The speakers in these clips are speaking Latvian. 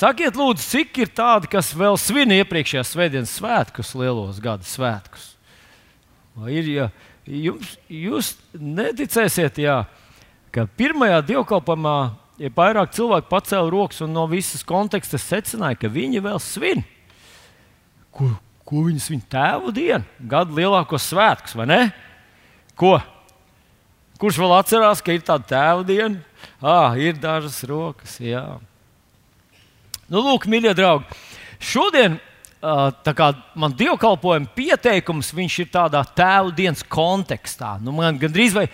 Sakiet, lūdzu, cik ir tādi, kas vēl svin iepriekšējās svētdienas svētkus, lielos gadu svētkus? Vai ir, ja jums, jūs neticēsiet, jā, ka pirmajā dievkalpojumā ja vairāk cilvēku pacēla rokas un no visas konteksta secināja, ka viņi vēl svin. Ko, ko viņi svin? Tēvu dienu, gadu lielākos svētkus, vai ne? Ko? Kurš vēl atcerās, ka ir tāda tēva diena? Ah, ir dažas rokas. Jā. Nu, lūk, mīļie draugi, šodien man dievkalpojuma pieteikums ir tādā tēva dienas kontekstā. Nu, man gandrīz vai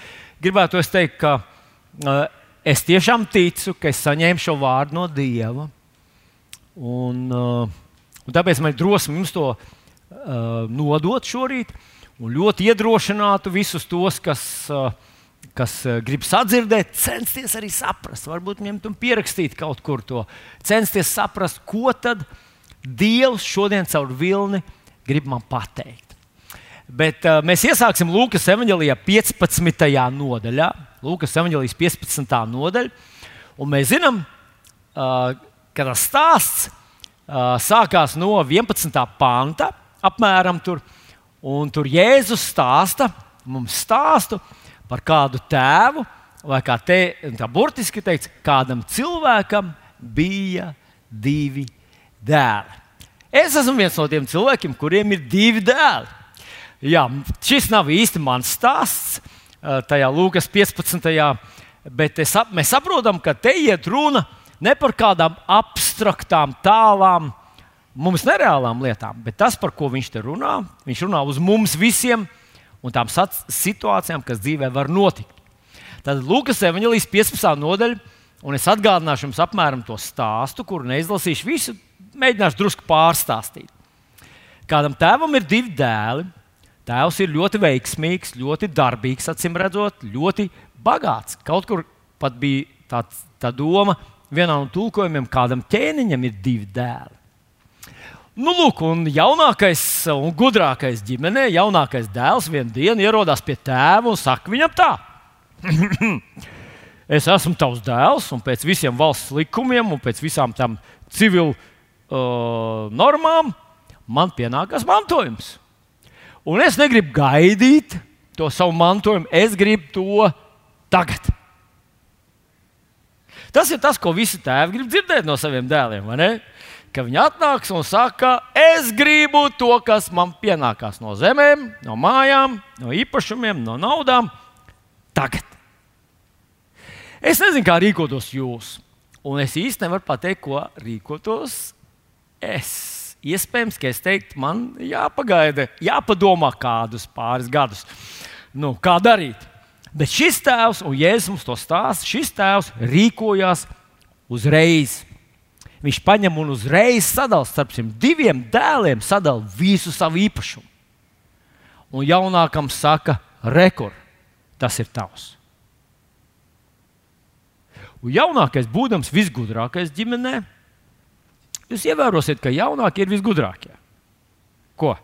gribētu teikt, ka es tiešām ticu, ka es saņēmu šo vārdu no Dieva. Un, un tāpēc man ir drosme jums to uh, nodot šorīt un ļoti iedrošinātu visus tos, kas, uh, kas uh, grib sadzirdēt, censties arī saprast, varbūt ņemt un pierakstīt kaut kur to, censties saprast, ko tad Dievs šodien caur vilni grib man pateikt. Bet uh, mēs iesāksim Lūkas evanģelijā 15. nodaļā. Lūkas evanģelijas 15. nodaļa. Un mēs zinām, uh, ka tas stāsts uh, sākās no 11. panta, apmēram tur. Un tur Jēzus stāsta mums stāstu par kādu tēvu, vai kā te tā burtiski teikts, kādam cilvēkam bija divi dēli. Es esmu viens no tiem cilvēkiem, kuriem ir divi dēli. Jā, šis nav īsti mans stāsts, tajā Lūkas 15. Bet es, mēs saprotam, ka te iet runa ne par kādām abstraktām, tālām, mums nereālām lietām, bet tas, par ko viņš te runā, viņš runā uz mums visiem un tām situācijām, kas dzīvē var notikt. Tad Lūkas evanģelijas 15. nodaļa, un es atgādināšu jums apmēram to stāstu, kuru neizlasīšu visu, mēģināšu drusku pārstāstīt. Kādam tēvam ir divi dēli. Tēvs ir ļoti veiksmīgs, ļoti darbīgs, acīm redzot, ļoti bagāts. Kaut kur pat bija tā, tā doma, vienā no tulkojumiem, kādam ķēniņam ir divi dēli. Nu, lūk, un jaunākais un gudrākais ģimenē, jaunākais dēls vienā dienā ierodās pie tēva un saka viņam tā: Es esmu tavs dēls, un pēc visiem valsts likumiem un pēc visām tām civilu uh, normām man pienākas mantojums. Un es negribu gaidīt to savu mantojumu, es gribu to tagad. Tas ir tas, ko visi tēvi grib dzirdēt no saviem dēliem. Ka viņi atnāks un saka, es gribu to, kas man pienākās no zemēm, no mājām, no īpašumiem, no naudām, tagad. Es nezinu, kā rīkotos jūs, un es īstenībā nevaru pateikt, ko rīkotos es. Iespējams, ka es teiktu, man jāpagaida, jāpadomā kādus pāris gadus, nu, kā darīt. Bet šis tēvs, un Jēzus mums to stāsta, šis tēvs rīkojās uzreiz. Viņš paņem un uzreiz sadalīja starp šiem diviem dēliem, visu savu īpašumu. Un jaunākam saka, rekord, tas ir tavs. Un jaunākais, būdams visgudrākais ģimenei, Jūs ievērosiet, ka jaunākie ir visgudrākie. Ko?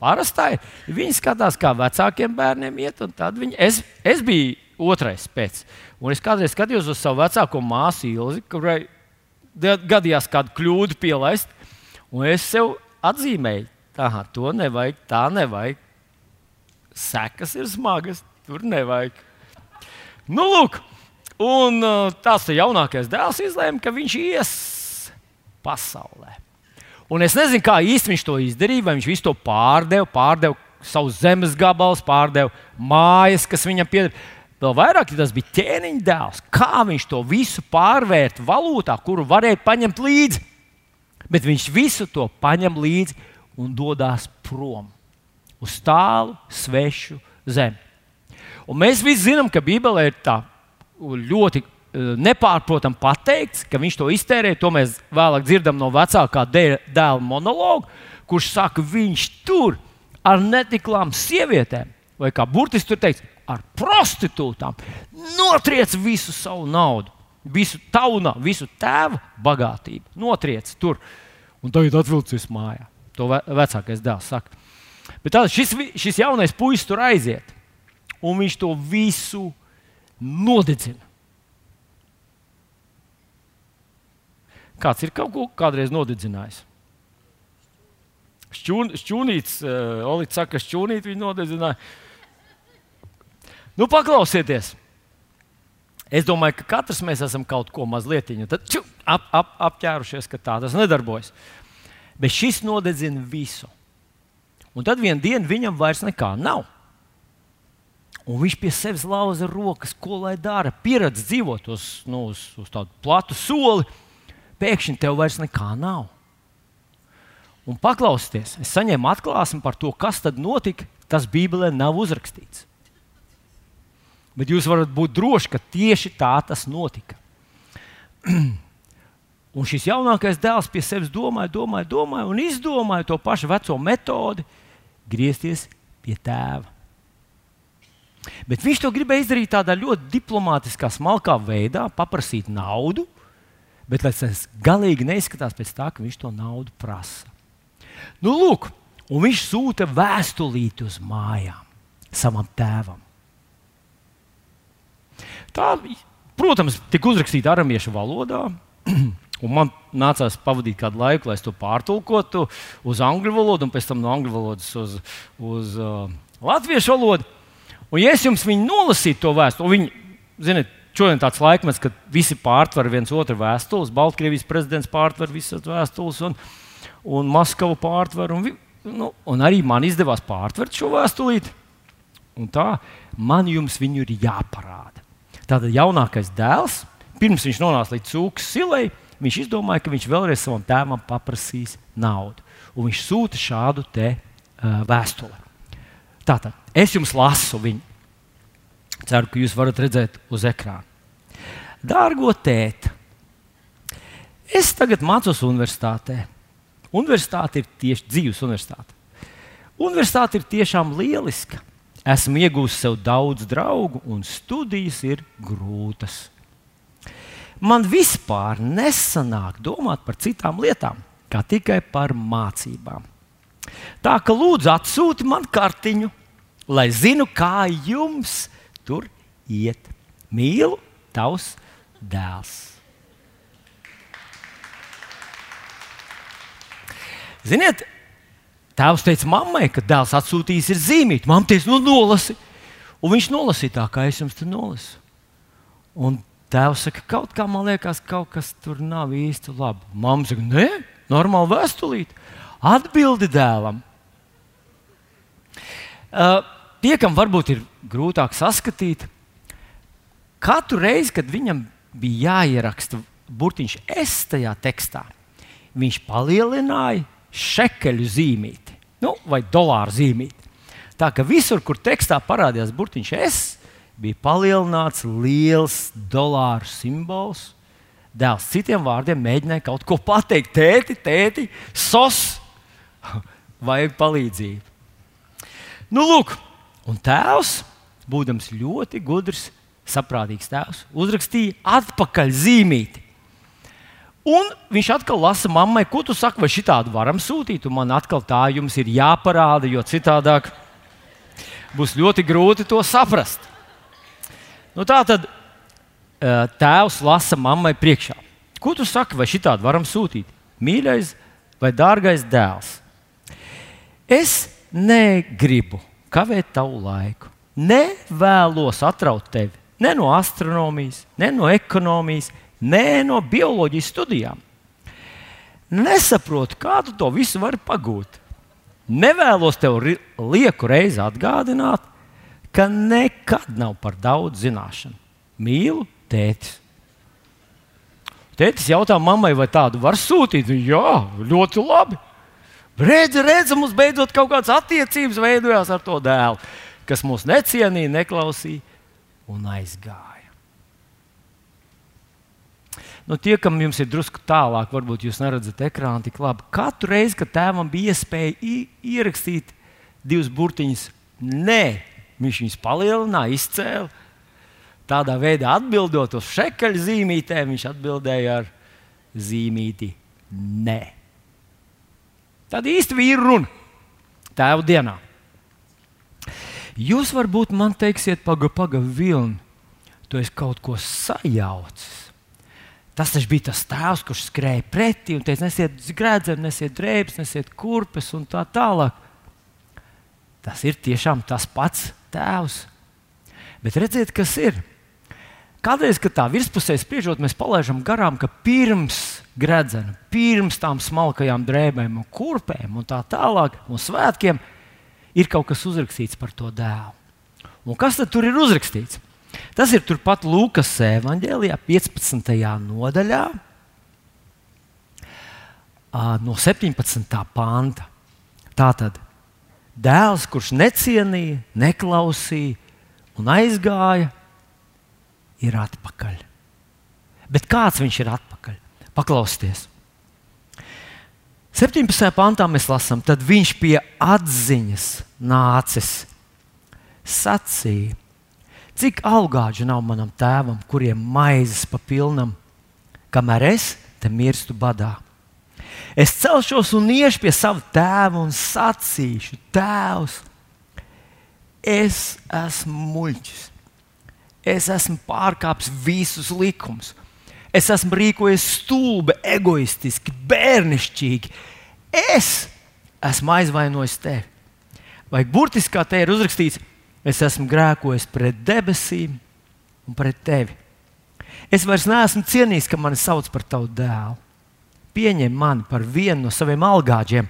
Parasti viņi skatās, kā vecākiem bērniem iet, un tad viņi, es, es biju otrais pēc. Un es kādreiz skatījos uz savu vecāko māsu Ilzi, kurai gadījās kādu kļūdu pielaist, un es sev atzīmēju, tā, to nevajag, tā nevajag. Sekas ir smagas, tur nevajag. Nu, lūk, un uh, tās jaunākais dēls izlēma, ka viņš ies pasaulē. Un es nezinu, kā īsti viņš to izdarīja, vai viņš visu to pārdeva, pārdeva savus zemes gabalus, pārdeva mājas, kas viņam pieder. Vēl vairāk, ja tas bija ķēniņa dēls, kā viņš to visu pārvērta valūtā, kuru varēja paņemt līdzi. Bet viņš visu to paņem līdzi un dodas prom uz tālu, svešu zemi. Un mēs visi zinām, ka Bībelē ir tā ļoti Eh, nepārprotami pateikts, ka viņš to iztērēja. To mēs vēlāk dzirdam no vecākā dēla monologa, kurš saka, viņš tur ar netiklām sievietēm, vai kā burtiski tur teiks, ar prostitūtām, notriec visu savu naudu, visu taunu, visu tēva bagātību. Notriec tur un tagad atvilcies mājā. To vecākais dēls saka. Bet tā, šis, šis jaunais puisis tur aiziet, un viņš to visu nodedzina. Kāds ir kaut ko kādreiz nodedzinājis? Šķūn, šķūnīts, uh, Olīds saka, ka šķūnīt viņa nodedzināja. Nu, paklausieties! Es domāju, ka katrs mēs esam kaut ko mazliet ap, ap, apķērušies, ka tā tas nedarbojas. Bet šis nodedzina visu. Un tad vienā dienā viņam vairs nekā nav. Un viņš pie sevis lauza rokas, ko lai dara. Pieredzi dzīvot uz, nu, uz, uz tādu platu soli, pēkšņi tev vairs nekā nav. Un paklausieties, es saņēmu atklāsmi par to, kas tad notika. Tas Bībelē nav uzrakstīts. Bet jūs varat būt droši, ka tieši tā tas notika. Un šis jaunākais dēls pie sevis domāja, domāja, domāja un izdomāja to pašu veco metodi, griezties pie tēva. Bet viņš to gribēja izdarīt tādā ļoti diplomātiskā, smalkā veidā, paprasīt naudu, bet tas galīgi neizskatās pēc tā, ka viņš to naudu prasa. Nu, lūk, un viņš sūta vēstulīti uz mājām savam tēvam. Tā, protams, tika uzrakstīta aramiešu valodā. Un man nācās pavadīt kādu laiku, lai to pārtulkotu uz angļu valodu, un pēc tam no angļu valodas uz, uz uh, latviešu valodu. Un, ja es jums nolasītu to vēstuli, viņi, ziniet, šodien tāds laikmets, kad visi pārtver viens otru vēstules, Baltkrievijas prezidents pārtver visas vēstules, un, un Maskava pārtver. Un, nu, un arī man izdevās pārtvert šo vēstulīti. Un tā man jums viņu ir jāparāda. Tātad jaunākais dēls, pirms viņš nonāca līdz cūkas silai, viņš izdomāja, ka viņš vēlreiz savam tēvam paprasīs naudu. Un viņš sūta šādu te, uh, vēstuli. Tātad es jums lasu viņu. Ceru, ka jūs varat redzēt uz ekrāna. Dārgo tēti, es tagad mācos universitātē. Universitāte ir tieši dzīves universitāte. Universitāte ir tiešām lieliska. Esmu iegūmis sev daudz draugu, un studijas ir grūtas. Man vispār nesanāk domāt par citām lietām, kā tikai par mācībām. Tā ka lūdzu atsūti man kartiņu, lai zinu, kā jums tur iet. Mīlu, tavs dēls. Ziniet, Tēvs teica mammai, ka dēls atsūtījis ir zīmīt. Mamma teica, nu nolasi. Un viņš nolasīja tā, kā es jums tur nolasu. Un tēvs saka, kaut kā man liekas, kaut kas tur nav īsti labi. Mamma saka, nē, normāli vēstulīt. Atbildi dēlam. Uh, tie, kam varbūt ir grūtāk saskatīt, katru reizi, kad viņam bija jāieraksta burtiņš es tajā tekstā, viņš palielināja šekeļu zīmīti nu, vai dolāru zīmīti. Tā ka visur, kur tekstā parādījās burtiņš S, bija palielināts liels dolāru simbols. Dēls citiem vārdiem mēģināja kaut ko pateikt. Tēti, tēti, sos, vajag palīdzību. Nu, lūk, un tēvs, būdams ļoti gudrs, saprātīgs tēvs, uzrakstīja atpakaļ zīmīti. Un viņš atkal lasa mammai, ko tu saki, vai šitādu varam sūtīt, un man atkal tā jums ir jāparāda, jo citādāk būs ļoti grūti to saprast. Nu, tā tad tēvs lasa mammai priekšā. Ko tu saki, vai šitādu varam sūtīt? Mīļais vai dārgais dēls? Es negribu kavēt tavu laiku. Nevēlos atraut tevi ne no astronomijas, ne no ekonomijas, nē, no bioloģijas studijām. Nesaprotu, kā tu to visu vari pagūt. Nevēlos tev lieku reizi atgādināt, ka nekad nav par daudz zināšanu. Mīlu tēti. Tētis jautā mammai, vai tādu var sūtīt. Jā, ļoti labi. Redzi, redzi, mums beidzot kaut kādas attiecības veidojās ar to dēlu, kas mūs necienīja, neklausīja un aizgāja. Nu, tie, kam jums ir drusku tālāk, varbūt jūs neredzat ekrānu tik labi. Katru reizi, kad tēvam bija iespēja ierakstīt divus burtiņus, nē, viņš viņus palielināja, izcēla. Tādā veidā atbildot uz šekaļu zīmītēm, viņš atbildēja ar zīmīti nē. Tad īsti vīru runa tēva dienā. Jūs varbūt man teiksiet, pagaidi, pagaidi, vilni, tu esi kaut ko sajaucis. Tas bija tas tēvs, kurš skrēja pretī un teica, nesiet grēdzenu, nesiet drēbes, nesiet kurpes un tā tālāk. Tas ir tiešām tas pats tēvs. Bet redziet, kas ir. Kādreiz, kad tā virspusē spriežot, mēs palaidām garām, ka pirms gredzena, pirms tām smalkajām drēbēm un kurpēm un tā tālāk, un svētkiem, ir kaut kas uzrakstīts par to dēlu. Un kas tad ir uzrakstīts? Tas ir turpat Lūkas evanģēlijā, 15. nodaļā, no 17. panta. Tātad dēls, kurš necienīja, neklausīja un aizgāja, ir atpakaļ. Bet kāds viņš ir atpakaļ? Paklausieties! 17. pantā mēs lasām, tad viņš pie atziņas nācis, sacīja, cik augāģi nav manam tēvam, kuriem maizes pa pilnam, kamēr es te mirstu badā. Es celšos un iešu pie sava tēva un sacīšu, Tēvs, es esmu muļķis. Es esmu pārkāpis visus likumus. Es esmu rīkojies stulbi, egoistiski, bērnišķīgi. Es esmu aizvainojis tevi. Vai burtiski kā te ir uzrakstīts, es esmu grēkojis pret debesīm un pret tevi. Es vairs neesmu cienījis, ka mani sauc par tavu dēlu pieņem mani par vienu no saviem algāģiem.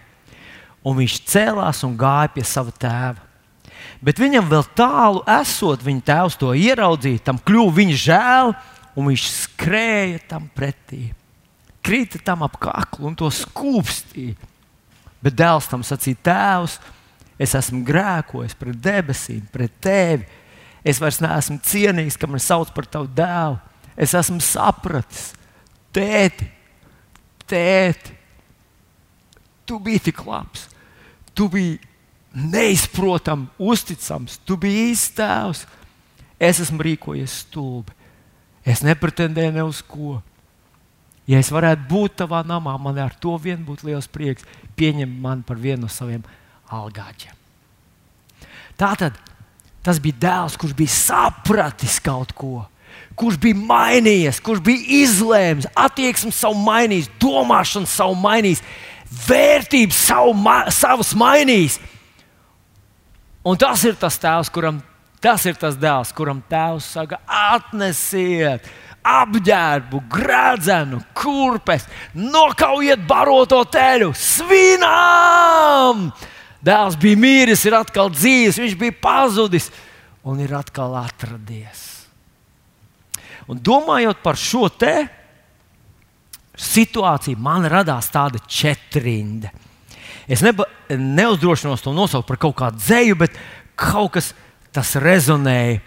Un viņš cēlās un gāja pie sava tēva. Bet viņam vēl tālu esot, viņa tēvs to ieraudzīja, tam kļuva viņa žēl, un viņš skrēja tam pretī. Krita tam ap kaklu un to skūpstīja. Bet dēls tam sacīja, Tēvs, es esmu grēkojis pret debesīm, pret tevi. Es vairs neesmu cienīgs, ka man sauc par tavu dēlu. Es esmu sapratis, tēti, tēti, tu biji tik labs, tu biji neizprotams, uzticams, tu biji īsts tēvs. Es esmu rīkojies stulbi. Es nepretendēju ne uz ko. Ja es varētu būt tavā namā, man ar to vien būtu liels prieks. Pieņem mani par vienu no saviem algāķiem. Tātad tas bija dēls, kurš bija sapratis kaut ko kurš bija mainījies, kurš bija izlēms, attieksmi savu mainījis, domāšanu savu mainījis, vērtības savu, ma savus mainījis. Un tas ir tas tēvs, kuram tas ir tas dēls, kuram tēvs saka, atnesiet, apģērbu, gradzenu, kurpes, nokaujiet baroto teļu, svinām! Dēls bija mīris, ir atkal dzīves, viņš bija pazudis un ir atkal atradies. Un domājot par šo te situāciju, man radās tāda četrinda. Es neba, neuzdrošinos to nosaukt par kaut kādu dzēju, bet kaut kas tas rezonēja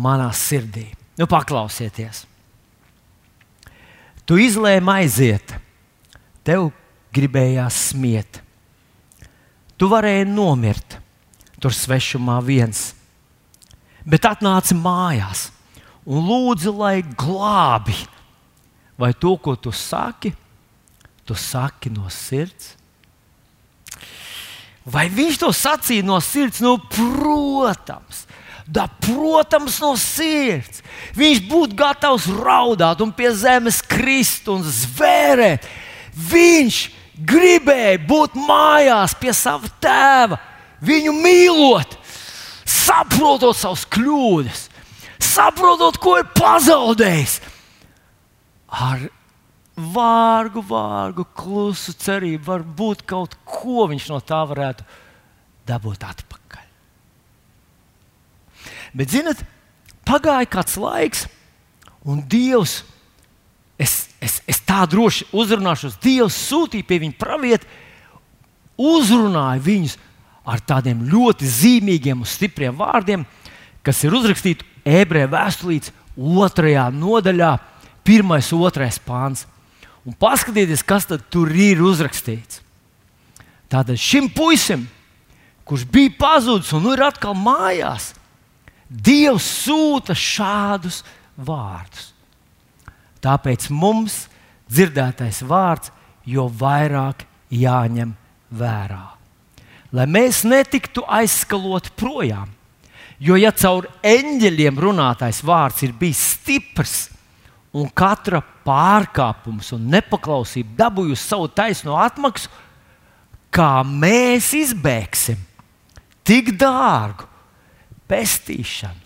manā sirdī. Nu, paklausieties! Tu izlēmi aiziet, tev gribējās smiet. Tu varēji nomirt tur svešumā viens, bet atnāci mājās un lūdzu, lai glābi. Vai to, ko tu saki, tu saki no sirds? Vai viņš to sacīja no sirds? Nu, protams, da, protams, no sirds. Viņš būtu gatavs raudāt un pie zemes krist un zvērēt. Viņš gribēja būt mājās pie sava tēva, viņu mīlot, saprotot savas kļūdas saprotot, ko ir pazaudējis. Ar vārgu, vārgu, klusu cerību, varbūt kaut ko viņš no tā varētu dabūt atpakaļ. Bet, zinot, pagāja kāds laiks, un Dievs, es, tā droši uzrunāšos, Dievs sūtīja pie viņa pravieti, uzrunāja viņus ar tādiem ļoti zīmīgiem un stipriem vārdiem, kas ir uzrakstīti ebreju vēstulītes otrajā nodaļā, pirmais, otrais pāns. Un paskatieties, kas tur ir uzrakstīts. Tātad šim puisim, kurš bija pazudis un nu ir atkal mājās, Dievs sūta šādus vārdus. Tāpēc mums dzirdētais vārds jo vairāk jāņem vērā. Lai mēs netiktu aizskaloti projām, Jo ja caur eņģeļiem runātais vārds ir bijis stiprs un katra pārkāpums un nepaklausība dabūjusi savu taisno atmaksu, kā mēs izbēgsim tik dārgu pestīšanu,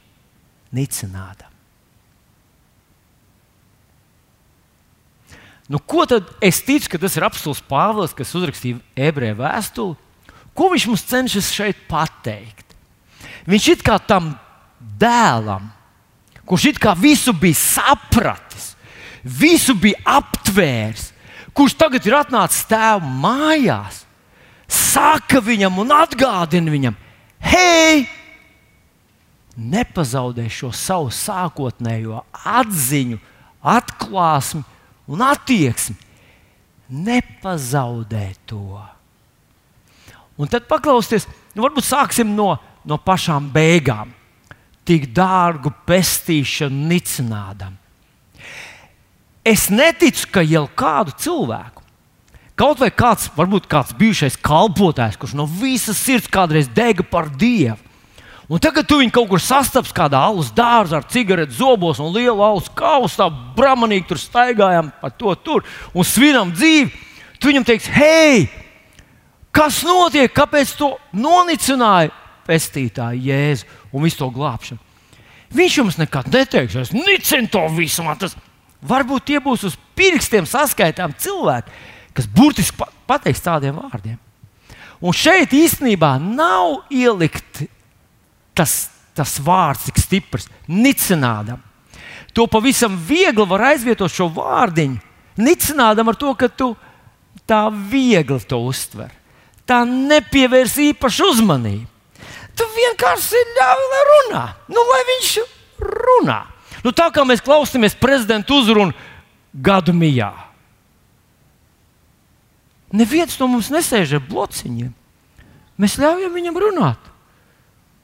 nicinādam. Nu, ko tad es ticu, ka tas ir apelsīns Pāvils, kas uzrakstīja ebreju vēstuli? Ko viņš mums cenšas šeit pateikt? Viņš it kā tam dēlam, kurš it kā visu bija sapratis, visu bija aptvērs, kurš tagad ir atnācis tēva mājās, saka viņam un atgādina viņam, hei, nepazaudē šo savu sākotnējo atziņu, atklāsmi un attieksmi. Nepazaudē to. Un tad paklausieties, nu varbūt sāksim no, no pašām beigām. Tik dārgu pestīšanu nicinādam. Es neticu, ka jau kādu cilvēku, kaut vai kāds, varbūt kāds bijušais kalpotājs, kurš no visas sirds kādreiz dega par Dievu, Un tagad tu viņu kaut kur sastaps kādā alus dārzā ar cigaretes zobos un lielu alus kausu, tā bramanīgi tur staigājam pa to tur un svinam dzīvi. Tu viņam teiksi, hei, kas notiek, kāpēc to nonicināja pestītāja Jēzu un visu to glābšanu? Viņš jums nekad neteiks, es nicinu to visu. Tas varbūt tie būs uz pirkstiem saskaitām cilvēki, kas burtiski pateiks tādiem vārdiem. Un šeit īstenībā nav ielikt tas, tas vārds tik stiprs, nicinādam. To pavisam viegli var aizvietot šo vārdiņu, nicinādam ar to, ka tu tā viegli to uztver. Tā nepievērs īpašu uzmanību. Tu vienkārši ļauj, lai runā. Nu, lai viņš runā. Nu, tā kā mēs klausāmies prezidenta uzrunu gadu mijā. Neviens no mums nesēž ar blociņiem. Mēs ļaujam viņam runāt.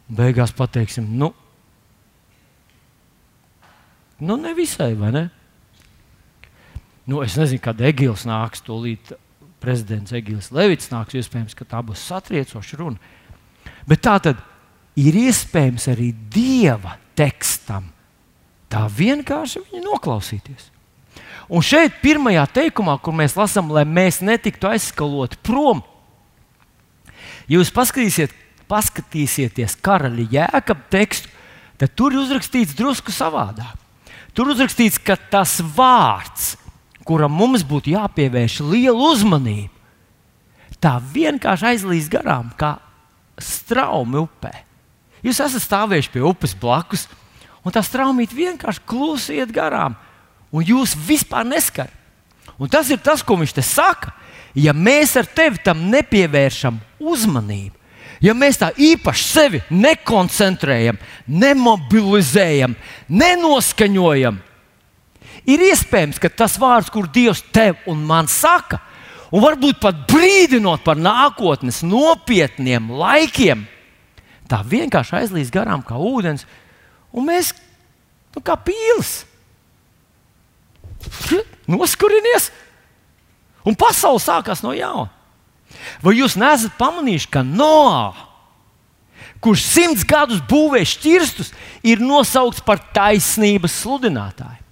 Beigās pateiksim, nu, nu nevisai, vai ne? Nu, es nezinu, kad Egils nāks, to līdz prezidents Egils Levits nāks. Iespējams, ka tā būs satriecoša runa. Bet tā tad ir iespējams arī dieva tekstam tā vienkārši viņu noklausīties. Un šeit, pirmajā teikumā, kur mēs lasām, lai mēs netiktu aizskaloti prom, jūs paskatīsiet, paskatīsieties karaļa jēkab tekstu, tad tur ir uzrakstīts drusku savādāk. Tur uzrakstīts, ka tas vārds, kuram mums būtu jāpievērš liela uzmanība, tā vienkārši aizlīst garām, kā straumi upē. Jūs esat stāvējuši pie upes blakus, un tā straumīte vienkārši klusi iet garām, un jūs vispār neskarat. Un tas ir tas, ko viņš te saka. Ja mēs ar tevi tam nepievēršam uzmanību, Ja mēs tā īpaši sevi nekoncentrējam, nemobilizējam, nenoskaņojam, ir iespējams, ka tas vārds, kur Dievs tev un man saka, un varbūt pat brīdinot par nākotnes nopietniem laikiem, tā vienkārši aizlīs garām kā ūdens, un mēs nu, kā pīlis noskurinies, un pasaule sākās no jauna. Vai jūs neesat pamanījuši, ka Noā, kurš simts gadus būvēja šķirstus, ir nosaukts par taisnības sludinātāju?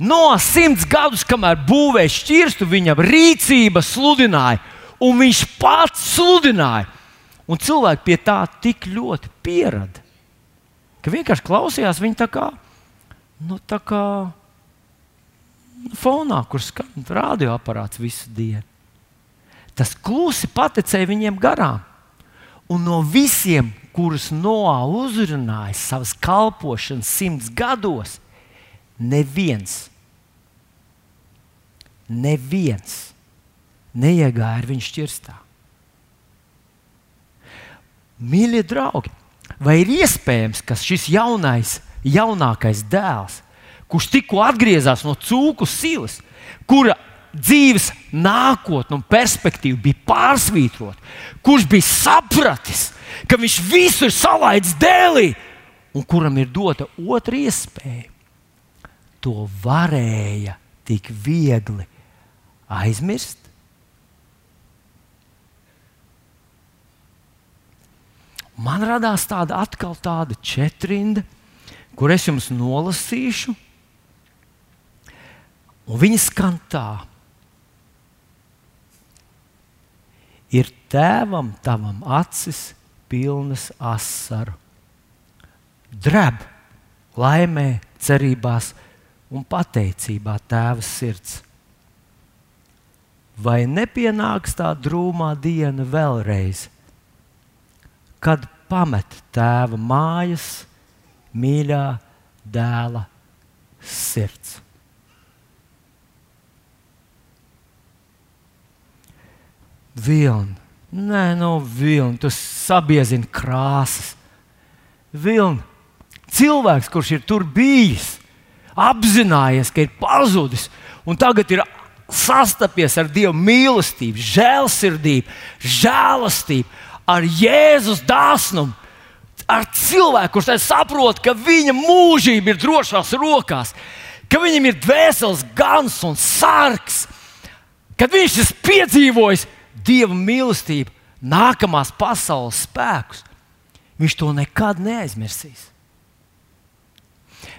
No simts gadus, kamēr būvēja šķirstu, viņa rīcība sludināja, un viņš pats sludināja. Un cilvēki pie tā tik ļoti pierada, ka vienkārši klausījās viņa tā kā, nu, tā kā fonā, kur skan radioaparāts visu dienu tas klusi paticēja viņiem garām. Un no visiem, kurus Noā uzrunāja savas kalpošanas simts gados, neviens, neviens neiegāja ar viņu šķirstā. Mīļie draugi, vai ir iespējams, ka šis jaunais, jaunākais dēls, kurš tikko atgriezās no cūku silas, kura dzīves nākotne un perspektīva bija pārsvītrota, kurš bija sapratis, ka viņš visu ir salaidis dēlī, un kuram ir dota otra iespēja. To varēja tik viegli aizmirst. Man radās tāda atkal tāda četrinda, kur es jums nolasīšu Un viņi skan tā. Ir tēvam, tavam acis pilnas asaru. Dreb laimē, cerībās un pateicībā tēva sirds. Vai nepienāks tā drūmā diena vēlreiz, kad pamet tēva mājas, mīļā dēla sirds? Vilni, nē, no nu, vilni, tu sabiezini krāsas. Vilni, cilvēks, kurš ir tur bijis, apzinājies, ka ir pazudis un tagad ir sastapies ar Dieva mīlestību, žēlsirdību, žēlastību, ar Jēzus dāsnumu. Ar cilvēku, kurš saprot, ka viņa mūžība ir drošās rokās, ka viņam ir dvēseles gans un sargs, kad viņš ir piedzīvojis Dieva mīlestību, nākamās pasaules spēkus, viņš to nekad neaizmirsīs.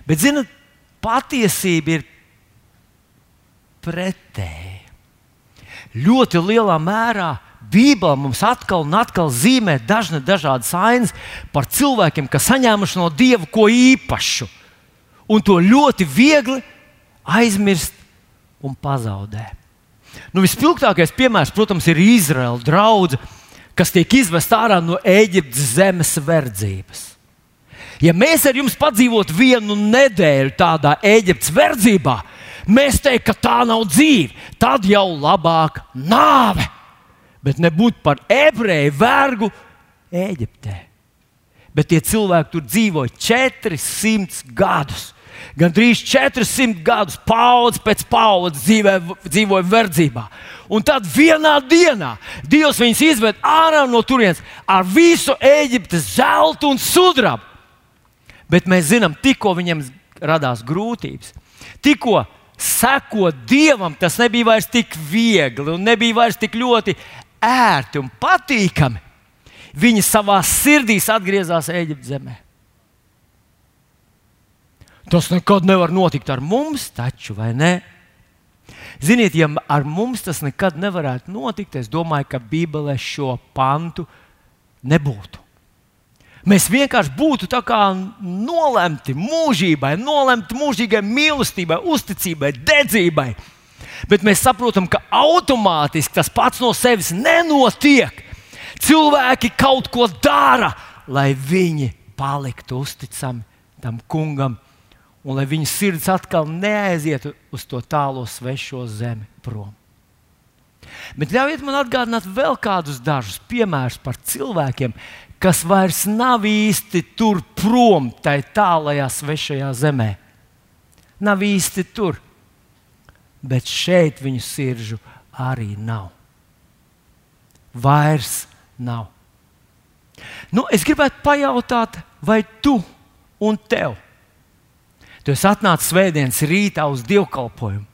Bet, zinot, patiesība ir pretēja. Ļoti lielā mērā Bībelē mums atkal un atkal zīmē dažne dažādas ainas par cilvēkiem, kas saņēmuši no Dieva ko īpašu, un to ļoti viegli aizmirst un pazaudēt. Nu, vispilgtākais piemērs, protams, ir Izraēla draudzene, kas tiek izvesta ārā no Eģiptes zemes verdzības. Ja mēs ar jums padzīvotu vienu nedēļu tādā Eģiptes verdzībā, mēs teiktu, ka tā nav dzīve. Tad jau labāk nāve. Bet nebūt par ebreju vergu Eģiptē. Bet tie cilvēki tur dzīvoja 400 gadus. Gan drīz 400 gadus, paudze pēc paudzes dzīvoja verdzībā. Un tad vienā dienā Dievs viņus izved ārā no turienes ar visu Eģiptes zeltu un sudrabu. Bet mēs zinām, tikko viņam radās grūtības, tikko sekot dievam, tas nebija vairs tik viegli un nebija vairs tik ļoti ērti un patīkami. Viņi savā sirdī atgriezās Eģiptes zemē. Tas nekad nevar notikt ar mums, taču, vai ne? Ziniet, ja ar mums tas nekad nevarētu notikt, es domāju, ka Bībelē šo pantu nebūtu. Mēs vienkārši būtu nolemti mūžībai, nolemti mūžīgai mīlestībai, uzticībai, dedzībai. Bet mēs saprotam, ka automātiski tas pats no sevis nenotiek. Cilvēki kaut ko dara, lai viņi paliktu uzticami tam kungam, un lai viņu sirds atkal neaizietu uz to tālo svešo zemi prom. Bet ļaujiet man atgādināt vēl kādus dažus piemērus par cilvēkiem, kas vairs nav īsti tur prom, tai tālajā svešajā zemē. Nav īsti tur, bet šeit viņu sirdžu arī nav. Vairs nav. Nu, es gribētu pajautāt, vai tu un tev? Tu esi atnācis svētdienas rītā uz dievkalpojumu.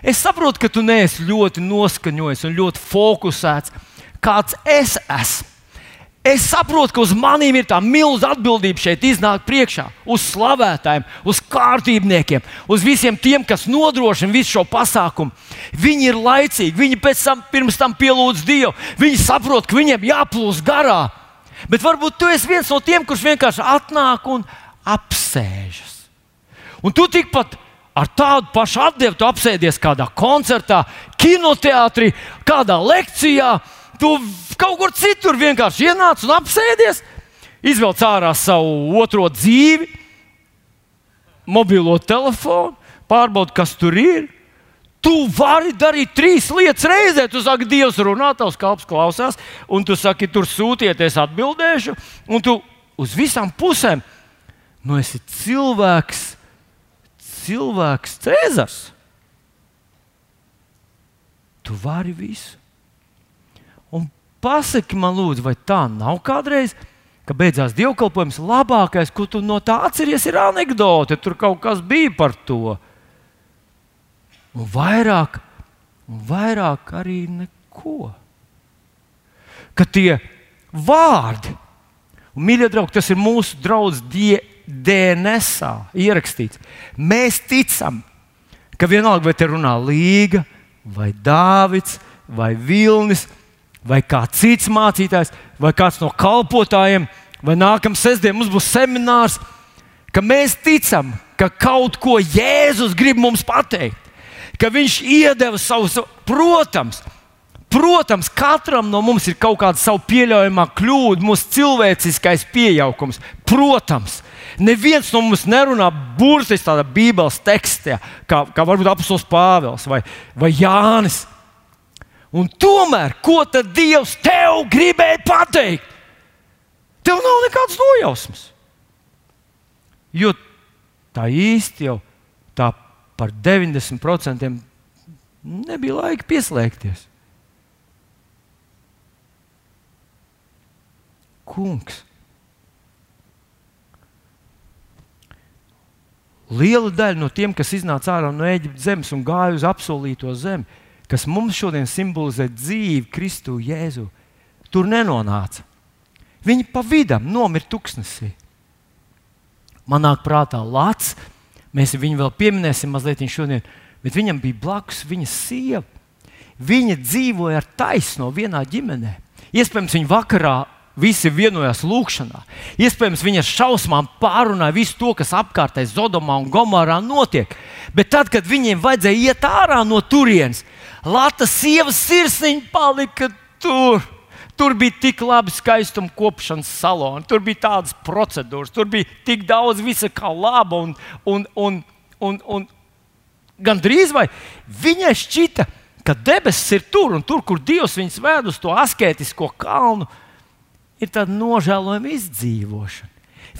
Es saprotu, ka tu neesi ļoti noskaņojies un ļoti fokusēts, kāds es esmu. Es saprotu, ka uz maniem ir tā milzīga atbildība šeit iznākt priekšā, uz slavētājiem, uz kārtībniekiem, uz visiem tiem, kas nodrošina visu šo pasākumu. Viņi ir laicīgi, viņi pēc tam, tam pielūdz Dievu, viņi saprot, ka viņiem jāplūst garā. Bet varbūt tu esi viens no tiem, kurš vienkārši atnāk un apsēžas. Un tu tikpat ar tādu pašu atdevu apsēdies kādā koncertā, kinoteātrī, kādā lekcijā Tu kaut kur citur vienkārši ienāc un apsēdies, izvelc ārā savu otro dzīvi, mobilo telefonu, pārbaudi, kas tur ir. Tu vari darīt trīs lietas reizē. Tu saki, Dievs, runā, tavs kalps klausās, un tu saki, tur sūtieties, atbildēšu. Un tu uz visām pusēm, nu, esi cilvēks, cilvēks Cēzars. Tu vari visu. Pasaki man, lūdzu, vai tā nav kādreiz, ka beidzās dievkalpojums labākais, ko tu no tā atceries, ir anekdote. Tur kaut kas bija par to. Un vairāk, un vairāk arī neko. Ka tie vārdi, un mīļie draugi, tas ir mūsu draugs DNS ierakstīts. Mēs ticam, ka vienalga, vai te runā Līga, vai Dāvids, vai Vilnis, vai kāds cits mācītājs, vai kāds no kalpotājiem, vai nākamā sestdiena mums būs seminārs, ka mēs ticam, ka kaut ko Jēzus grib mums pateikt, ka Viņš iedeva savus, protams, Protams, katram no mums ir kaut kāda savu pieļaujamā kļūda, mūsu cilvēciskais pieaugums. Protams, neviens no mums nerunā burtiski tādā Bībeles tekstā, kā, kā varbūt apelsīns Pāvils vai, vai Jānis. Un tomēr, ko tad Dievs tev gribēja pateikt? Tev nav nekādas nojausmas. Jo tā īsti jau tā par 90% nebija laika pieslēgties. kungs. Liela daļa no tiem, kas iznāca ārā no Eģiptes zemes un gāja uz apsolīto zemi, kas mums šodien simbolizē dzīvi Kristu Jēzu, tur nenonāca. Viņi pa vidam nomira tuksnesī. Man nāk prātā Lats, mēs viņu vēl pieminēsim mazliet šodien, bet viņam bija blakus viņa sieva. Viņa dzīvoja ar taisno vienā ģimenē. Iespējams, viņa vakarā Visi vienojās lūgšanā. Iespējams, viņa šausmām pārunāja visu to, kas apkārtēji Zodomā un Gomorā notiek. Bet tad, kad viņiem vajadzēja iet ārā no turienes, Latvijas sievas sirsniņa palika tur. Tur bija tik labi skaistuma kopšanas saloni, tur bija tādas procedūras, tur bija tik daudz visa kā laba. Un, un, un, un, un gan drīz vai viņai šķita, ka debesis ir tur un tur, kur Dievs viņus ved uz to asketisko kalnu ir tāda nožēlojama izdzīvošana.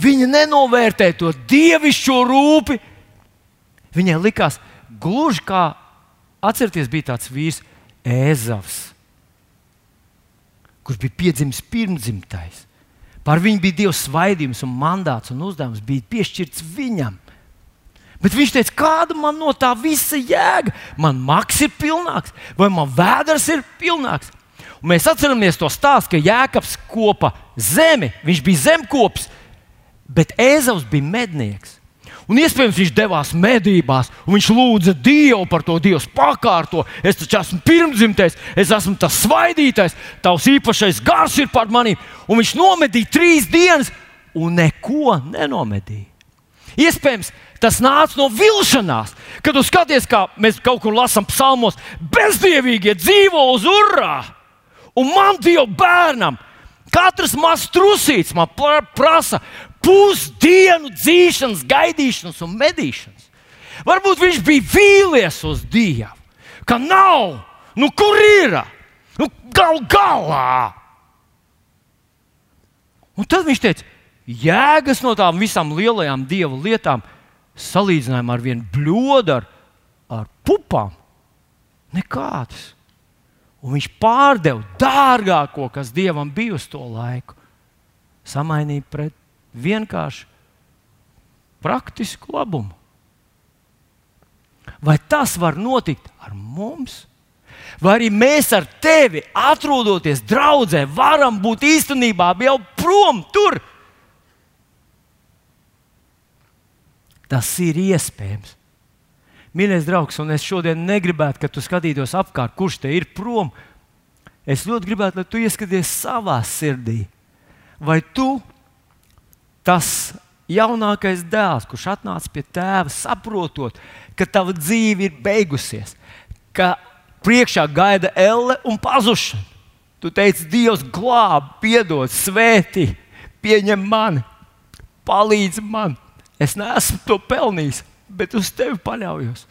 Viņa nenovērtē to dievišķo rūpi. Viņai likās, gluži kā atcerieties, bija tāds vīrs, Ēzavs, kurš bija piedzimis pirmdzimtais. Par viņu bija Dieva svaidījums, un mandāts un uzdevums bija piešķirts viņam. Bet viņš teica, kāda man no tā visa jēga? Man maks ir pilnāks, vai man vēders ir pilnāks. Mēs atceramies to stāstu, ka Jēkabs kopa zemi, viņš bija zemkopis, bet Ēzavs bija mednieks. Un iespējams, viņš devās medībās, un viņš lūdza Dievu par to. Dievs pakārto, es taču esmu pirmdzimtais, es esmu tas svaidītais, tavs īpašais gars ir par maniem. Un viņš nomedīja trīs dienas, un neko nenomedīja. Iespējams, tas nāca no vilšanās, kad jūs skatāties, kā mēs kaut kur lasām psalmos, bezdievīgie dzīvo uz urā. Un man, Dieva bērnam, katrs mazs trusīts man prasa pusdienu dzīšanas, gaidīšanas un medīšanas. Varbūt viņš bija vīlies uz Dievu, ka nav, nu kur ir? Nu, gal galā! Un tad viņš teica, jēgas no tām visām lielajām dieva lietām, salīdzinājumā ar vienu bļodu, ar, ar pupām, nekādas un viņš pārdeva dārgāko, kas dievam bija uz to laiku, samainīja pret vienkārši praktisku labumu. Vai tas var notikt ar mums? Vai arī mēs ar tevi, atrodoties draudzē, varam būt īstenībā jau prom tur? Tas ir iespējams. Mīļais draugs, un es šodien negribētu, ka tu skatītos apkārt, kurš te ir prom. Es ļoti gribētu, lai tu ieskaties savā sirdī. Vai tu, tas jaunākais dēls, kurš atnāca pie tēva, saprotot, ka tava dzīve ir beigusies, ka priekšā gaida elle un pazušana. Tu teici, Dievs, glāb, piedod, svētī, pieņem mani, palīdzi man. Es neesmu to pelnījis bet uz tevi paļaujos.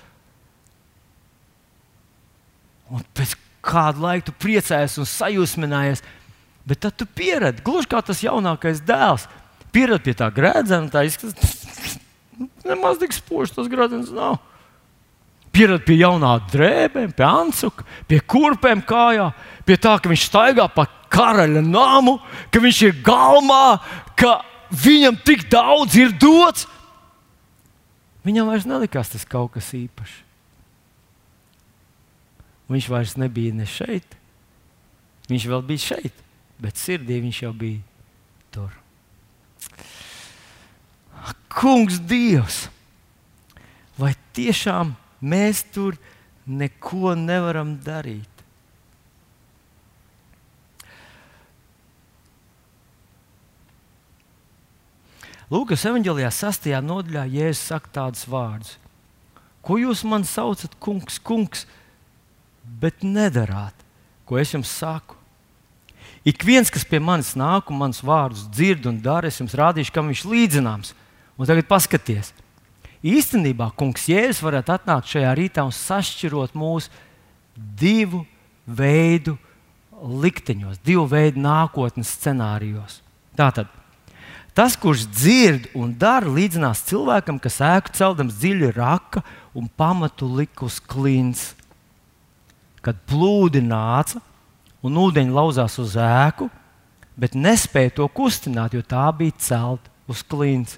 Un pēc kāda laika tu priecājies un sajūsminājies, bet tad tu pieredzi, gluži kā tas jaunākais dēls. Pieredzi pie tā grēdzena, tā izskatās, nemaz tik spožs tas grēdzens nav. Pieredzi pie jaunā drēbēm, pie ansuka, pie kurpēm kājā, pie tā, ka viņš staigā pa karaļa namu, ka viņš ir galmā, ka viņam tik daudz ir dots. Viņam vairs nelikās tas kaut kas īpašs. Viņš vairs nebija ne šeit, viņš vēl bija šeit, bet sirdī viņš jau bija tur. Kungs, Dievs, vai tiešām Mēs tur neko nevaram darīt. Lūkas evanģēlijā, 6. nodaļā, Jēzus saka tādus vārdus: Ko jūs man saucat, kungs, kungs, bet nedarāt, ko es jums saku? Ik viens, kas pie manis nāk un manas vārdus dzird un dara, es jums rādīšu, kam viņš līdzināms. Un tagad paskatieties, īstenībā kungs Jēzus varētu atnākt šajā rītā un sašķirot mūsu divu veidu likteņos, divu veidu nākotnes scenārijos. Tātad tas, kurš dzird un dara, līdzinās cilvēkam, kas ēku celdams dziļi raka un pamatu lika uz klints. Kad plūdi nāca, un ūdeņi lauzās uz ēku, bet nespēja to kustināt, jo tā bija celta uz klints.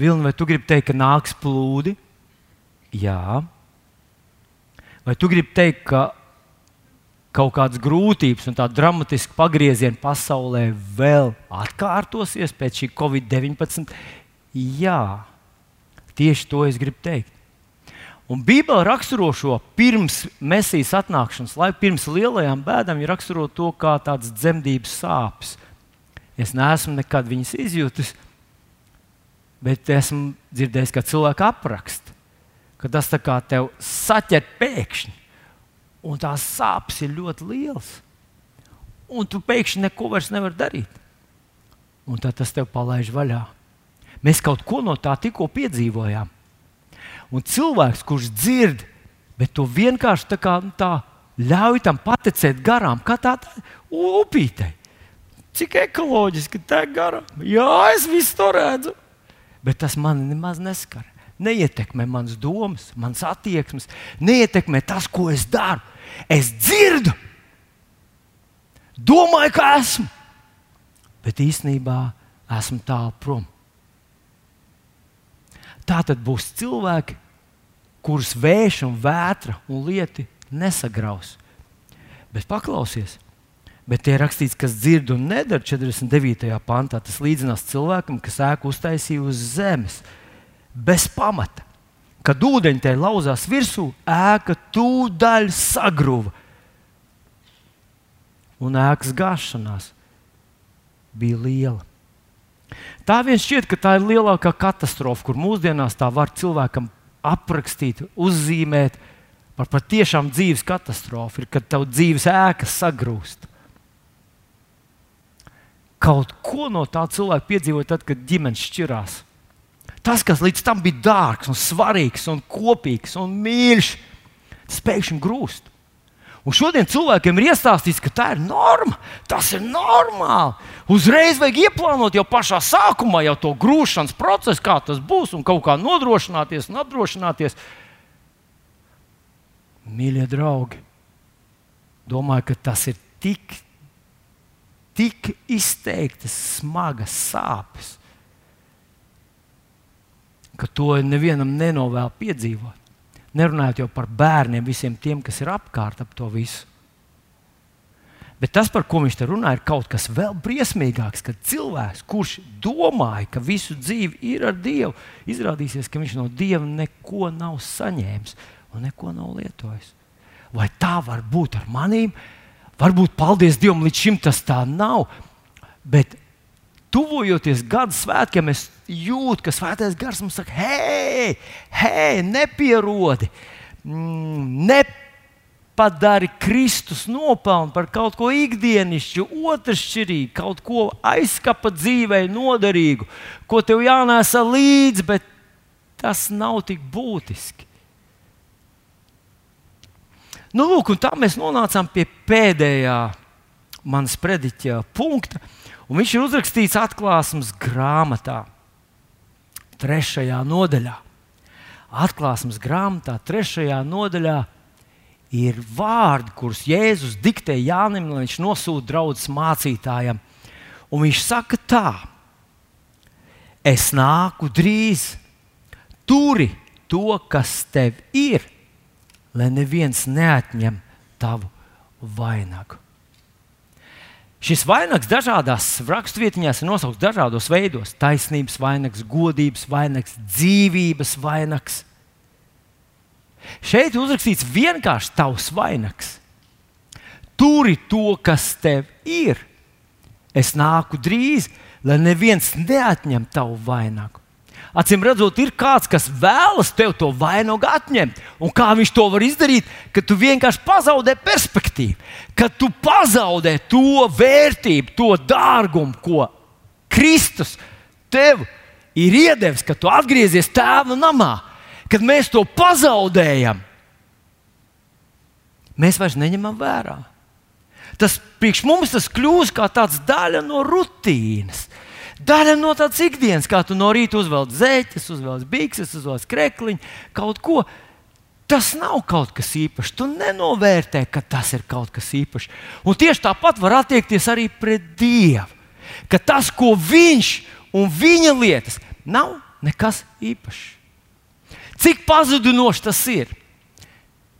Vilni, vai tu gribi teikt, ka nāks plūdi? Jā. Vai tu gribi teikt, ka kaut kādas grūtības un tāda dramatiska pagrieziena pasaulē vēl atkārtosies pēc šī Covid-19? Jā, tieši to es gribu teikt. Un Bībele raksturo šo pirms mesijas atnākšanas laiku, pirms lielajām bēdām, ir raksturo to kā tādas dzemdības sāpes. Es neesmu nekad viņas izjūtis, bet esmu dzirdējis, ka cilvēki apraksta, ka tas tā kā tev saķer pēkšņi, un tās sāpes ir ļoti lielas. Un tu pēkšņi neko vairs nevari darīt. Un tad tas tev palaiž vaļā. Mēs kaut ko no tā tikko piedzīvojām. Un cilvēks, kurš dzird, bet to vienkārši tā, kā, nu, tā ļauj tam paticēt garām, kā tā, tā upītei. Cik ekoloģiski tā garām. Jā, es visu to redzu. Bet tas man nemaz neskar. Neietekmē manas domas, manas attieksmes, neietekmē tas, ko es daru. Es dzirdu, domāju, ka esmu, bet īstenībā esmu tālu prom. Tā tad būs cilvēki, kurus vējš un vētra un lieti nesagraus. Bet paklausies, bet tie rakstīts, kas dzird un nedara 49. pantā, tas līdzinās cilvēkam, kas ēku uztaisīja uz zemes bez pamata. Kad ūdeņi te lauzās virsū, ēka tūdaļ sagruva. Un ēkas gāšanās bija liela. Tā viens šķiet, ka tā ir lielākā katastrofa, kur mūsdienās tā var cilvēkam aprakstīt, uzzīmēt par patiešām dzīves katastrofu, ir, kad tavs dzīves ēkas sagrūst. Kaut ko no tā cilvēka piedzīvoja tad, kad ģimenes šķirās. Tas, kas līdz tam bija dārgs, un svarīgs, un kopīgs un mīļš, tas pēkšņi grūst. Un šodien cilvēkiem ir iestāstīts, ka tā ir norma, tas ir normāli. Uzreiz vajag ieplānot jau pašā sākumā jau to grūšanas procesu, kā tas būs, un kaut kā nodrošināties un apdrošināties. Mīļie draugi, domāju, ka tas ir tik, tik izteiktas, smagas sāpes, ka to nevienam nenovēl piedzīvot. Nerunājot jau par bērniem, visiem tiem, kas ir apkārt ap to visu. Bet tas, par ko viņš te runā, ir kaut kas vēl briesmīgāks. Kad cilvēks, kurš domāja, ka visu dzīvi ir ar Dievu, izrādīsies, ka viņš no Dieva neko nav saņēmis un neko nav lietojis. Vai tā var būt ar manīm? Varbūt, paldies Dievam, līdz šim tas tā nav. Bet tuvojoties gada svētkiem, es jūtu, ka svētais gars mums saka, hei, hei nepierodi, mm, nepadari Kristus nopelnu par kaut ko ikdienišķu, otršķirīgu, kaut ko aizskapa dzīvei noderīgu, ko tev jānēsa līdzi, bet tas nav tik būtiski. Nu, lūk, tā mēs nonācām pie pēdējā manas prediķa punkta. Un viņš ir uzrakstīts atklāsmes grāmatā, trešajā nodaļā. Atklāsmes grāmatā, trešajā nodaļā ir vārdi, kurus Jēzus diktē Jānim, lai viņš nosūta draugus mācītājiem. Un viņš saka tā: Es nāku drīz, turi to, kas tev ir, lai neviens neatņem tavu vainagu. Šis vainags dažādās raksturvietņās ir nosaukts dažādos veidos - taisnības vainags, godības vainags, dzīvības vainags. Šeit uzrakstīts vienkārši tavs vainags. Turi to, kas tev ir. Es nāku drīz, lai neviens neatņem tavu vainagu. Acīm redzot, ir kāds, kas vēlas tev to vainagu atņemt. Un kā viņš to var izdarīt? Ka tu vienkārši pazaudē perspektīvu, ka tu pazaudē to vērtību, to dārgumu, ko Kristus tev ir iedevis, kad tu atgriezies tēva namā. Kad mēs to pazaudējam, mēs vairs neņemam vērā. Tas priekš mums tas kļūst kā tāds daļa no rutīnas. Daļa no tādas ikdienas, kā tu no rīta uzvelc zeķes, uzvelc bikses, uzvelc krekliņu, kaut ko. Tas nav kaut kas īpašs. Tu nenovērtē, ka tas ir kaut kas īpašs. Un tieši tāpat var attiekties arī pret Dievu. Ka tas, ko Viņš un viņa lietas, nav nekas īpašs. Cik pazudinoši tas ir?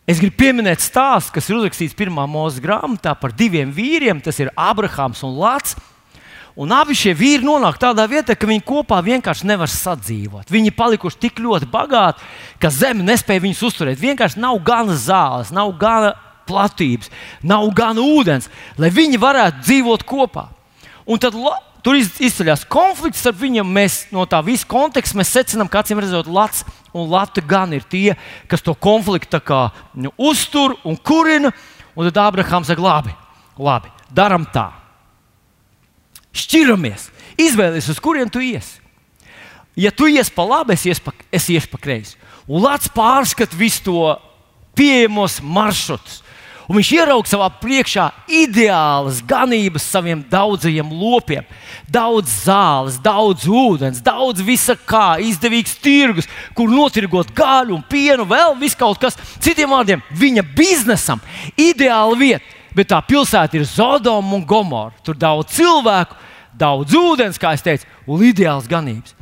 Es gribu pieminēt stāstu, kas ir uzrakstīts pirmā mūža grāmatā par diviem vīriem. Tas ir Abrahams un Lats. Un abi šie vīri nonāk tādā vietā, ka viņi kopā vienkārši nevar sadzīvot. Viņi ir palikuši tik ļoti bagāti, ka zeme nespēja viņus uzturēt. Vienkārši nav gana zāles, nav gana platības, nav gana ūdens, lai viņi varētu dzīvot kopā. Un tad tur izceļas konflikts ar viņiem. Mēs no tā visa konteksta secinām, ka acīm redzot, Latvijas un Latvija gan ir tie, kas to konfliktu kā, nu, uztur un kurina. Un tad Abrahams saka, labi, labi darām tā šķiramies. Izvēlies, uz kurien tu iesi. Ja tu iesi pa labi, es iešu pa, es iešu pa kreisi. Un Lats pārskata visu to pieejamos maršrutus. Un viņš ieraudzīja savā priekšā ideālas ganības saviem daudzajiem lopiem. Daudz zāles, daudz ūdens, daudz visa kā, izdevīgs tirgus, kur notirgot gaļu un pienu, vēl viss kaut kas. Citiem vārdiem, viņa biznesam ideāla vieta. Bet tā pilsēta ir Zodoma un Gomora. Tur daudz cilvēku, daudz ūdens, kā es teicu, un ideāls ganības.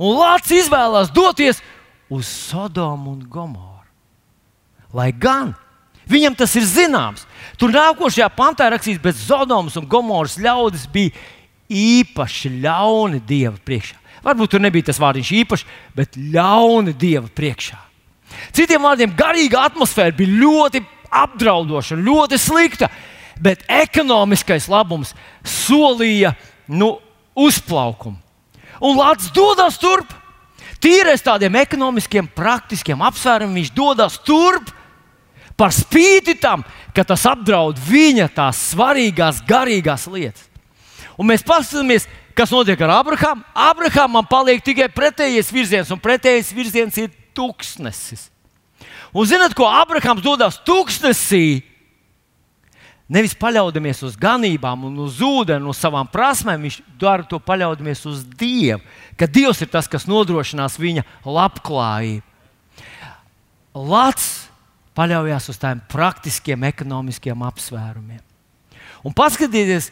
Un Lācis izvēlās doties uz Sodomu un Gomoru. Lai gan viņam tas ir zināms, tur nākošajā pantā rakstīts, bet Sodomas un Gomoras ļaudis bija īpaši ļauni Dieva priekšā. Varbūt tur nebija tas vārdiņš īpaši, bet ļauni Dieva priekšā. Citiem vārdiem, garīga atmosfēra bija ļoti apdraudoša, ļoti slikta, bet ekonomiskais labums solīja nu, uzplaukumu. Un Latvijas dodas turp. Tīrais tādiem ekonomiskiem, praktiskiem apsvērumiem, viņš dodas turp par spīti tam, ka tas apdraud viņa tās svarīgās, garīgās lietas. Un mēs paskatāmies, kas notiek ar Abrahāmu. Abrahamam paliek tikai pretējais virziens, un pretējais virziens ir tūkstnesis. Un zinot, ko Abrahams dodas tūkstnesī, Nevis paļaudamies uz ganībām, uz ūdeni, uz savām prasmēm, viņš dara to paļaudamies uz Dievu. Ka Dievs ir tas, kas nodrošinās viņa labklājību. Lats paļaujas uz tādiem praktiskiem, ekonomiskiem apsvērumiem. Un paskatieties,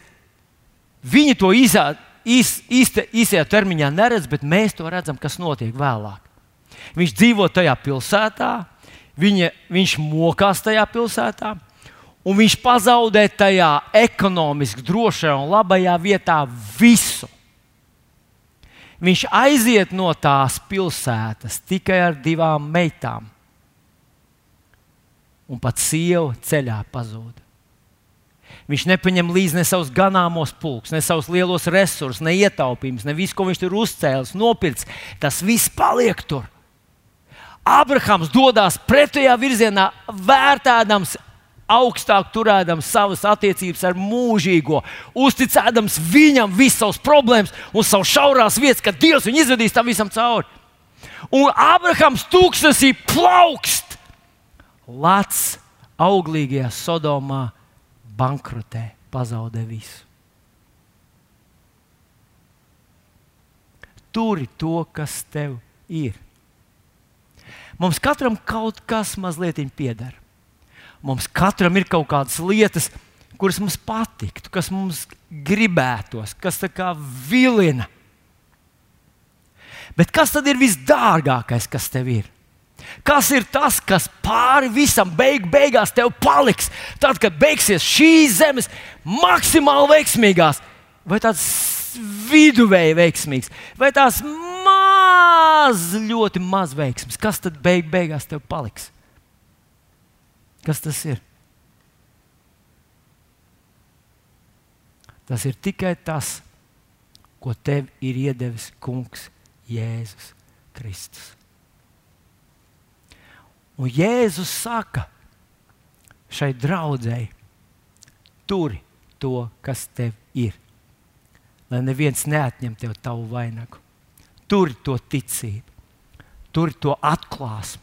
viņi to īsā, īs, īsta, īsajā termiņā neredz, bet mēs to redzam, kas notiek vēlāk. Viņš dzīvo tajā pilsētā, viņa, viņš mokās tajā pilsētā un viņš pazaudē tajā ekonomiski drošajā un labajā vietā visu. Viņš aiziet no tās pilsētas tikai ar divām meitām, un pat sieva ceļā pazūd. Viņš nepaņem līdzi ne savus ganāmos pulkus, ne savus lielos resursus, ne ietaupījumus, ne visu, ko viņš tur uzcēlis, nopircis. Tas viss paliek tur. Abrahams dodas pretējā virzienā, vērtēdams augstāk turēdams savas attiecības ar mūžīgo, uzticēdams viņam visas savas problēmas un savas šaurās vietas, ka Dievs viņu izvedīs tam visam cauri. Un Abrahams tūkstnesī plaukst, Lats auglīgajā Sodomā bankrotē, pazaudē visu. Turi to, kas tev ir. Mums katram kaut kas mazliet pieder. Mums katram ir kaut kādas lietas, kuras mums patiktu, kas mums gribētos, kas tā kā vilina. Bet kas tad ir visdārgākais, kas tev ir? Kas ir tas, kas pāri visam beig, beigās tev paliks? Tad, kad beigsies šīs zemes maksimāli veiksmīgās, vai tāds viduvēji veiksmīgs, vai tās maz, ļoti maz veiksmīgs, kas tad beig, beigās tev paliks? Kas tas ir? Tas ir tikai tas, ko tev ir iedevis Kungs Jēzus Kristus. Un Jēzus saka šai draudzēji, turi to, kas tev ir. Lai neviens neatņem tev tavu vainagu. Turi to ticību, turi to atklāsmu,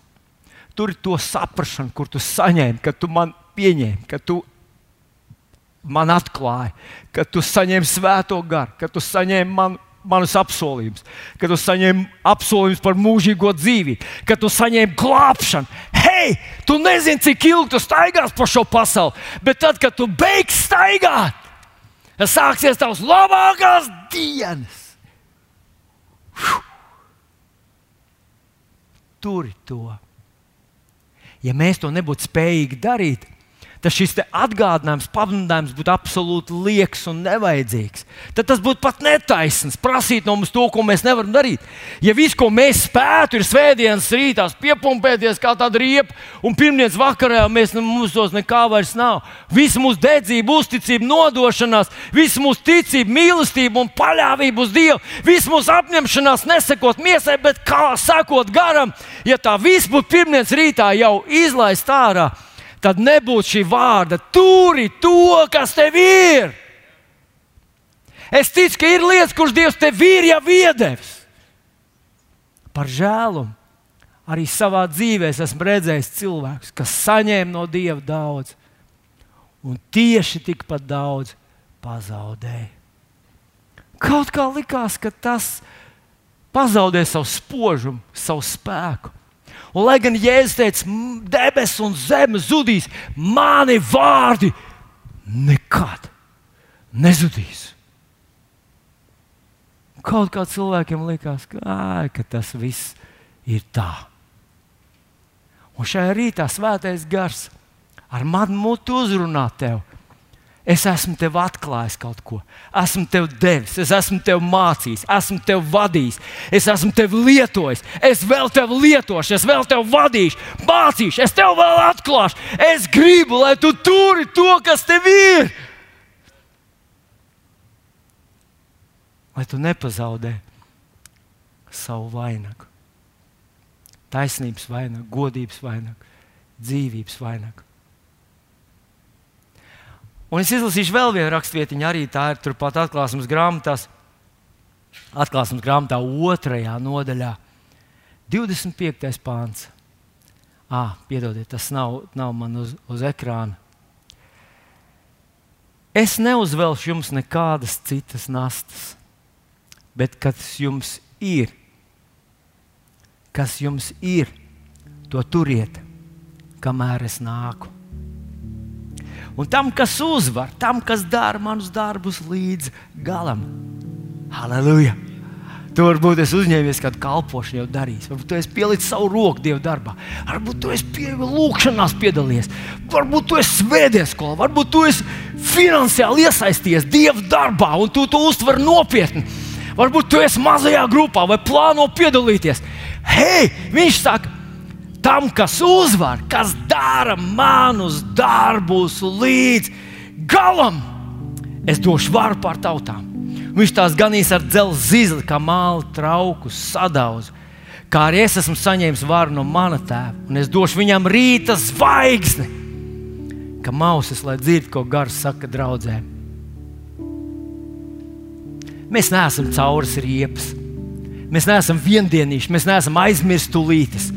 turi to saprāšanu, kur tu saņēmi, ka tu man pieņēmi, ka tu man atklāji, ka tu saņēmi svēto garu, ka tu saņēmi man, manus apsolījumus, ka tu saņēmi apsolījumus par mūžīgo dzīvību, ka tu saņēmi glābšanu. Hei, tu nezini, cik ilgi tu staigās pa šo pasauli, bet tad, kad tu beigsi staigāt, sāksies tavs labākās dienas. Turi to. Ja mēs to nebūtu spējīgi darīt, tad šis atgādinājums, pamudinājums būtu absolūti lieks un nevajadzīgs. Tad tas būtu pat netaisnīgs prasīt no mums to, ko mēs nevaram darīt. Ja viss, ko mēs spētu, ir svētdienas rītā piepumpēties kā tāda riepa, un pirmdienas vakarā mēs, mums tos nekā vairs nav. Visa mūsu dedzība, uzticība, nodošanās, visa mūsu ticība, mīlestība un paļāvība uz Dievu, visa mūsu apņemšanās nesakot miesai, bet kā sakot garam, ja tā viss būtu pirmdienas rītā jau izlaist ārā tad nebūtu šī vārda turi to, kas tev ir. Es ticu, ka ir lietas, kuras Dievs tev ir jau iedevis. Par žēlumu arī savā dzīvē esmu redzējis cilvēkus, kas saņēma no Dieva daudz, un tieši tikpat daudz pazaudēja. Kaut kā likās, ka tas pazaudē savu spožumu, savu spēku. Un, lai gan Jēzus teica, debesis un zeme zudīs, mani vārdi nekad nezudīs. Kaut kā cilvēkiem likās, ka, ā, ka tas viss ir tā. Un šajā rītā svētais gars ar manu mutu uzrunā tevi Es esmu tev atklājis kaut ko, esmu tev devis, es esmu tev mācījis, esmu tev vadījis, es esmu tev lietojis, es vēl tev lietošu, es vēl tev vadīšu, mācīšu, es tev vēl atklāšu. Es gribu, lai tu turi to, kas tev ir. Lai tu nepazaudē savu vainagu, taisnības vainagu, godības vainagu, dzīvības vainagu. Un es izlasīšu vēl vienu rakstvietiņu, arī tā ir turpat atklāsmes grāmatās. Atklāsmes grāmatā otrajā nodaļā, 25. pāns. Ah, piedodiet, tas nav, nav man uz, uz ekrāna. Es neuzvelšu jums nekādas citas nastas, bet kas jums ir, kas jums ir, to turiet, kamēr es nāku. Un tam, kas uzvar, tam, kas dara manus darbus līdz galam. Halleluja! Tu varbūt esi uzņēmies kādu kalpošanu, jau darījis. Varbūt tu esi pielicis savu roku Dieva darbā. Varbūt tu esi pie lūkšanās piedalījies. Varbūt tu esi svētdienas skolā. Varbūt tu esi finansiāli iesaistījies Dieva darbā un tu to uztver nopietni. Varbūt tu esi mazajā grupā vai plāno piedalīties. Hei, viņš saka, tam, kas uzvar, kas dara manus darbus līdz galam, es došu varu pār tautām. Viņš tās ganīs ar dzelzceļa zīli, kā māla traukus, sadauzu. Kā arī es esmu saņēmis varu no mana tēva, un es došu viņam rīta zvaigzni, ka mausas, lai dzird, ko gars saka draudzēm. Mēs neesam cauras riepas, mēs neesam viendienīši, mēs neesam aizmirstulītes.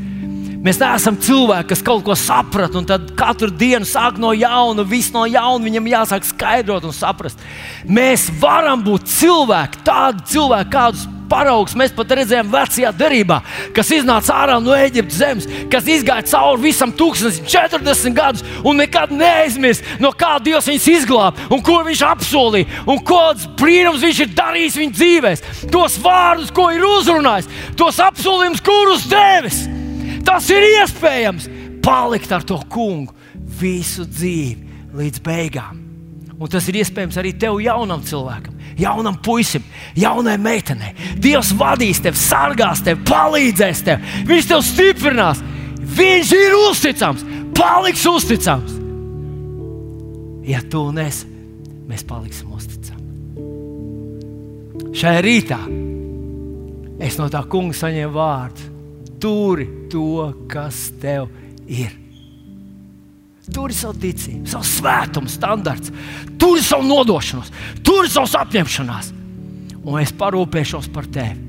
Mēs neesam cilvēki, kas kaut ko saprot, un tad katru dienu sāk no jauna, viss no jauna viņam jāsāk skaidrot un saprast. Mēs varam būt cilvēki, tādi cilvēki, kādus paraugs mēs pat redzējām vecajā derībā, kas iznāca ārā no Eģiptes zemes, kas izgāja cauri visam 1040 gadus un nekad neaizmirst, no kā Dievs viņus izglāba un ko viņš apsolīja un kāds brīnums viņš ir darījis viņu dzīvēm. Tos vārdus, ko ir uzrunājis, tos apsolījumus, kurus devis. Tas ir iespējams palikt ar to kungu visu dzīvi līdz beigām. Un tas ir iespējams arī tev, jaunam cilvēkam, jaunam puisim, jaunai meitenei. Dievs vadīs tevi, sargās tevi, palīdzēs tev, viņš tev stiprinās. Viņš ir uzticams. paliks uzticams. Ja tu nesi, mēs paliksim uzticami. Šajā rītā es no tā kunga saņēmu vārdu. Turi to, kas tev ir. Tur ir savu ticību, savu svētumu, standarts, tur ir savu nodošanos, tur ir savs apņemšanās. Un es parūpēšos par tevi,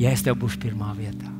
ja es tev būšu pirmā vietā.